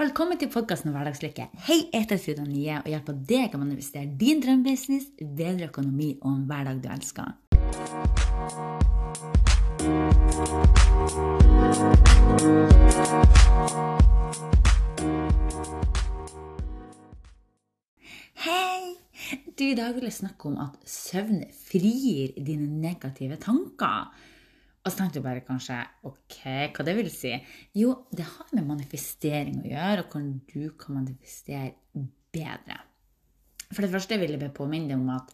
Velkommen til podkasten Hverdagslykke. Hei, jeg heter Frida Nye og hjelper deg å manifestere din drømmebusiness, bedre økonomi og en hverdag du elsker. Hei! Du, I dag vil jeg snakke om at søvn frigir dine negative tanker. Og så tenkte du bare kanskje ok, hva det vil si? Jo, det har med manifestering å gjøre, og hvordan du kan manifestere bedre. For det første vil jeg påminne deg om at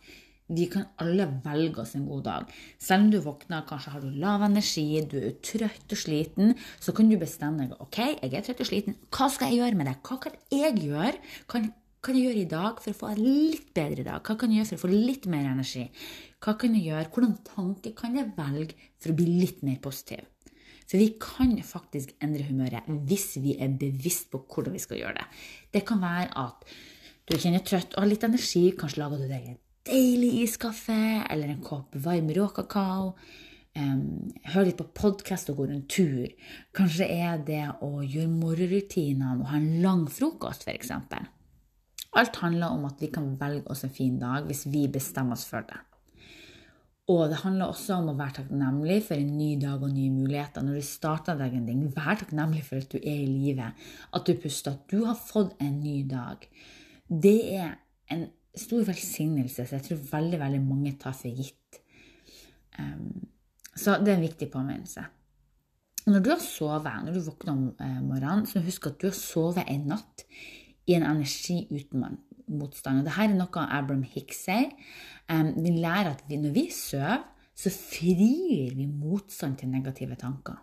vi kan alle velge oss en god dag. Selv om du våkner, kanskje har du lav energi, du er trøtt og sliten, så kan du bestemme deg ok, jeg er trøtt og sliten, hva skal jeg gjøre med det? Hva kan jeg gjøre? Kan kan jeg gjøre i dag for å få en litt bedre dag? Hva kan jeg gjøre for å få litt mer energi? Hva kan jeg gjøre? Hvordan tanke kan jeg velge for å bli litt mer positiv? Så vi kan faktisk endre humøret hvis vi er bevisst på hvordan vi skal gjøre det. Det kan være at du kjenner trøtt og har litt energi. Kanskje lager du deg en deilig iskaffe eller en kopp varm råkakao. Um, hør litt på podkast og gå en tur. Kanskje er det å gjøre morgenrutinene og ha en lang frokost, f.eks. Alt handler om at vi kan velge oss en fin dag hvis vi bestemmer oss for det. Og det handler også om å være takknemlig for en ny dag og nye muligheter. Når du starter dagen din, vær takknemlig for at du er i live, at du puster, at du har fått en ny dag. Det er en stor velsignelse, så jeg tror veldig, veldig mange tar for gitt. Um, så det er en viktig påminnelse. Når du har sovet, når du våkner om eh, morgenen, så husk at du har sovet en natt i en energi uten motstand. Og Dette er noe Abram Hicks sier. Vi lærer at vi, når vi sover, så frigir vi motstand til negative tanker.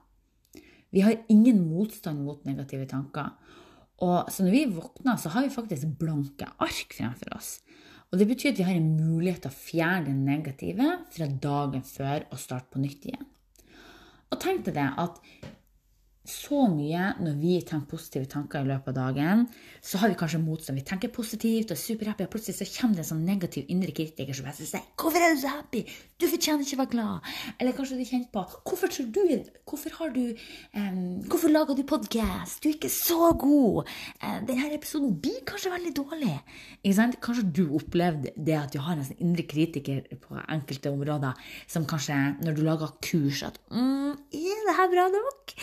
Vi har ingen motstand mot negative tanker. Og så når vi våkner, så har vi faktisk blanke ark fremfor oss. Og Det betyr at vi har en mulighet til å fjerne det negative fra dagen før og starte på nytt igjen. Og tenk deg det at så mye når vi tenker positive tanker i løpet av dagen, så har vi kanskje motstand. Vi tenker positivt og er superhappy, og plutselig så kommer det en sånn negativ indre kritiker som sier 'Hvorfor er du så happy? Du fortjener ikke å være glad.' Eller kanskje du kjenner på 'Hvorfor tror du Hvorfor har du um, Hvorfor lager du podkast? Du er ikke så god. Uh, denne episoden blir kanskje veldig dårlig.' Ikke sant? Kanskje du opplevde det at du har en sånn indre kritiker på enkelte områder, som kanskje, når du lager kurs, at mm, 'Er det her bra nok?'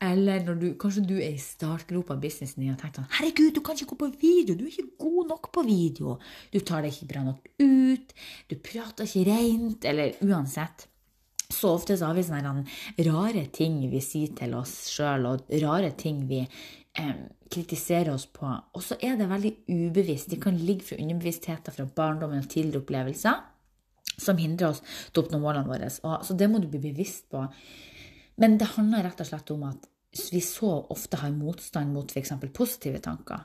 Eller når du, kanskje du er i startgropa av businessen din og tenker sånn 'Herregud, du kan ikke gå på video. Du er ikke god nok på video.' Du tar deg ikke bra nok ut. Du prater ikke rent. Eller uansett. Så ofte så har vi sånne rare ting vi sier til oss sjøl, og rare ting vi eh, kritiserer oss på. Og så er det veldig ubevisst. Det kan ligge fra underbevisstheten fra barndommen og tidligere opplevelser som hindrer oss til å oppnå målene våre. Og, så det må du bli bevisst på. Men det handler rett og slett om at vi så ofte har motstand mot f.eks. positive tanker.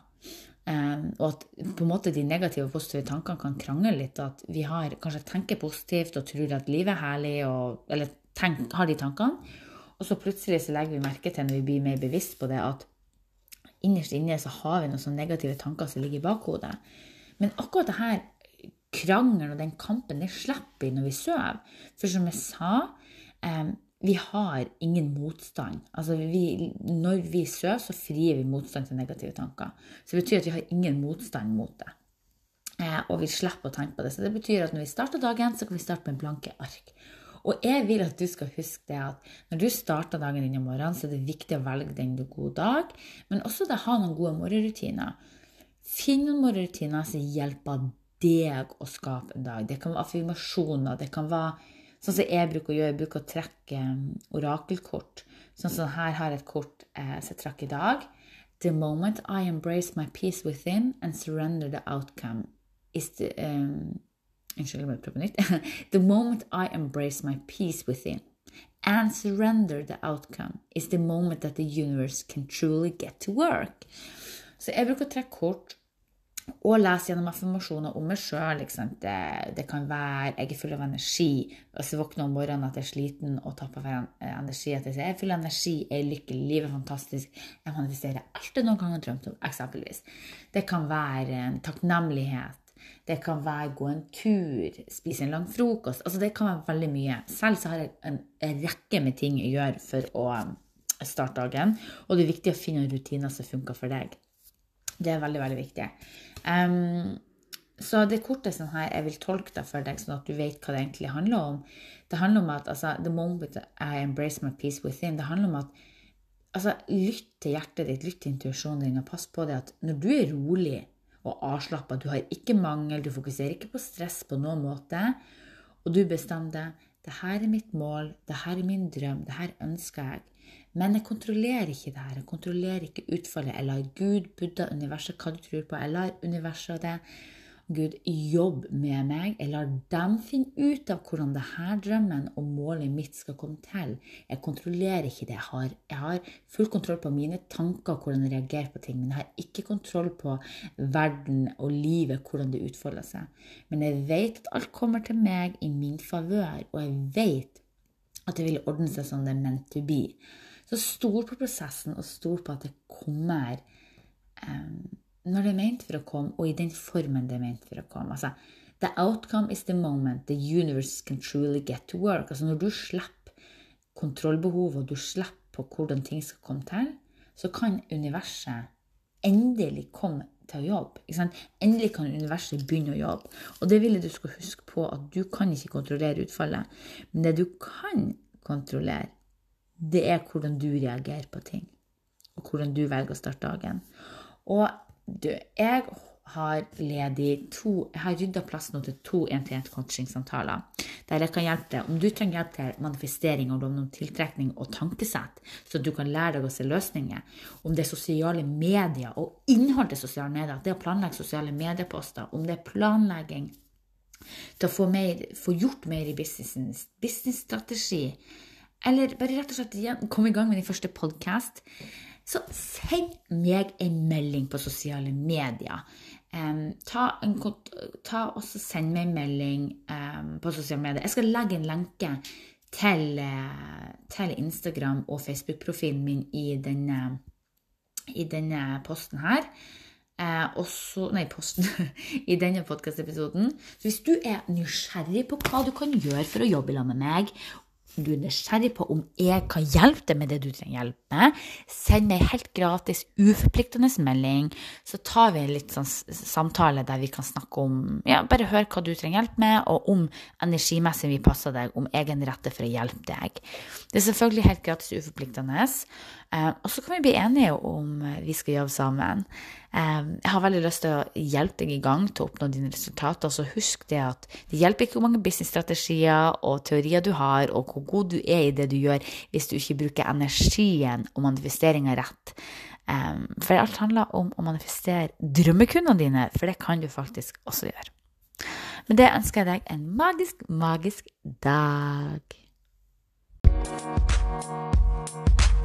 Um, og at på en måte de negative og positive tankene kan krangle litt. At vi har, kanskje tenker positivt og tror at livet er herlig, og, eller tenk, har de tankene. Og så plutselig så legger vi merke til, når vi blir mer bevisst på det, at innerst inne så har vi noen sånne negative tanker som ligger i bakhodet. Men akkurat det her krangelen og den kampen, det slipper vi når vi sover. For som jeg sa, um, vi har ingen motstand. Altså vi, når vi sover, så frier vi motstand til negative tanker. Så det betyr at vi har ingen motstand mot det. Eh, og vi slipper å tenke på det. Så det betyr at når vi starter dagen, så kan vi starte med blanke ark. Og jeg vil at du skal huske det at når du starter dagen din i morgen, så er det viktig å velge den du god dag, men også å ha noen gode morgenrutiner. Finn noen morgenrutiner som hjelper deg å skape en dag. Det kan være affirmasjoner, det kan være Sånn som jeg bruker å gjøre, jeg bruker å trekke um, orakelkort. Sånn som her har jeg et kort eh, som jeg trakk i dag. The moment I embrace my peace within and surrender the outcome is the um, Unnskyld, jeg må prøve på nytt. the moment I embrace my peace within and surrender the outcome is the moment that the universe can truly get to work. Så jeg bruker å trekke kort og lese gjennom affirmasjoner om meg sjøl. Det, det, kan være jeg er full av energi. Hvis jeg våkner om morgenen at jeg er sliten og tapper for energi. At jeg sier jeg er full av energi, jeg er lykkelig, livet er fantastisk. Jeg manifesterer alt jeg noen gang har drømt om, eksempelvis. Det kan være en takknemlighet. Det kan være gå en tur, spise en lang frokost. Altså Det kan være veldig mye. Selv så har jeg en rekke med ting jeg gjør for å starte dagen. Og det er viktig å finne rutiner som funker for deg. Det er veldig, veldig viktig. Um, så det kortet sånn her, jeg vil tolke det for deg, sånn at du vet hva det egentlig handler om. Det handler om at altså, the moment I embrace my peace within, det handler om at altså, lytt til hjertet ditt, lytt til intuisjonen din, og pass på det at når du er rolig og avslappa, du har ikke mangel, du fokuserer ikke på stress på noen måte, og du bestemmer deg det her er mitt mål, det her er min drøm, det her ønsker jeg. Men jeg kontrollerer ikke det her. Jeg kontrollerer ikke utfallet. Jeg lar Gud, Buddha, universet, hva du tror på, jeg lar universet og det Gud, jobb med meg. Jeg lar dem finne ut av hvordan denne drømmen og målet mitt skal komme til. Jeg kontrollerer ikke det. Jeg har, jeg har full kontroll på mine tanker og hvordan jeg reagerer på ting, men jeg har ikke kontroll på verden og livet, hvordan det utfolder seg. Men jeg vet at alt kommer til meg i min favør, og jeg vet at det vil ordne seg som det er meant to be. Så stol på prosessen, og stol på at det kommer. Um, når det er ment for å komme, og i den formen det er ment for å komme. Altså, the outcome is the moment the universe can truly get to work. Altså, når du slipper kontrollbehovet, og du slipper på hvordan ting skal komme til, så kan universet endelig komme til å jobbe. Endelig kan universet begynne å jobbe. Og det vil jeg du skal huske på, at du kan ikke kontrollere utfallet. Men det du kan kontrollere, det er hvordan du reagerer på ting. Og hvordan du velger å starte dagen. Og du, jeg har ledig to Jeg har rydda plass nå til to 1-til-1-coachingsamtaler der jeg kan hjelpe deg om du trenger hjelp til manifestering og om tiltrekning og tankesett, så du kan lære deg å se løsninger. Om det er sosiale medier og innhold til sosiale medier, det å planlegge sosiale medieposter, om det er planlegging til å få, mer, få gjort mer i businessen, businessstrategi, eller bare rett og slett kom i gang med din første podkast så send meg en melding på sosiale medier. Um, ta, en, ta også Send meg en melding um, på sosiale medier. Jeg skal legge en lenke til, uh, til Instagram og Facebook-profilen min i denne, i denne posten her. Uh, også, nei, posten i denne podkastepisoden. Så hvis du er nysgjerrig på hva du kan gjøre for å jobbe sammen med meg, du er nysgjerrig på om jeg kan hjelpe deg med det du trenger hjelp med, send meg helt gratis, uforpliktende melding, så tar vi en litt sånn samtale der vi kan snakke om ja, Bare hør hva du trenger hjelp med, og om energimessig vi passer deg, om jeg er den rette for å hjelpe deg. Det er selvfølgelig helt gratis uforpliktende. Eh, og så kan vi bli enige om vi skal jobbe sammen. Jeg har veldig lyst til å hjelpe deg i gang til å oppnå dine resultater. Så husk det at det hjelper ikke hvor mange businessstrategier og teorier du har, og hvor god du er i det du gjør, hvis du ikke bruker energien og manifesteringa rett. For alt handler om å manifestere drømmekundene dine, for det kan du faktisk også gjøre. Med det ønsker jeg deg en magisk, magisk dag.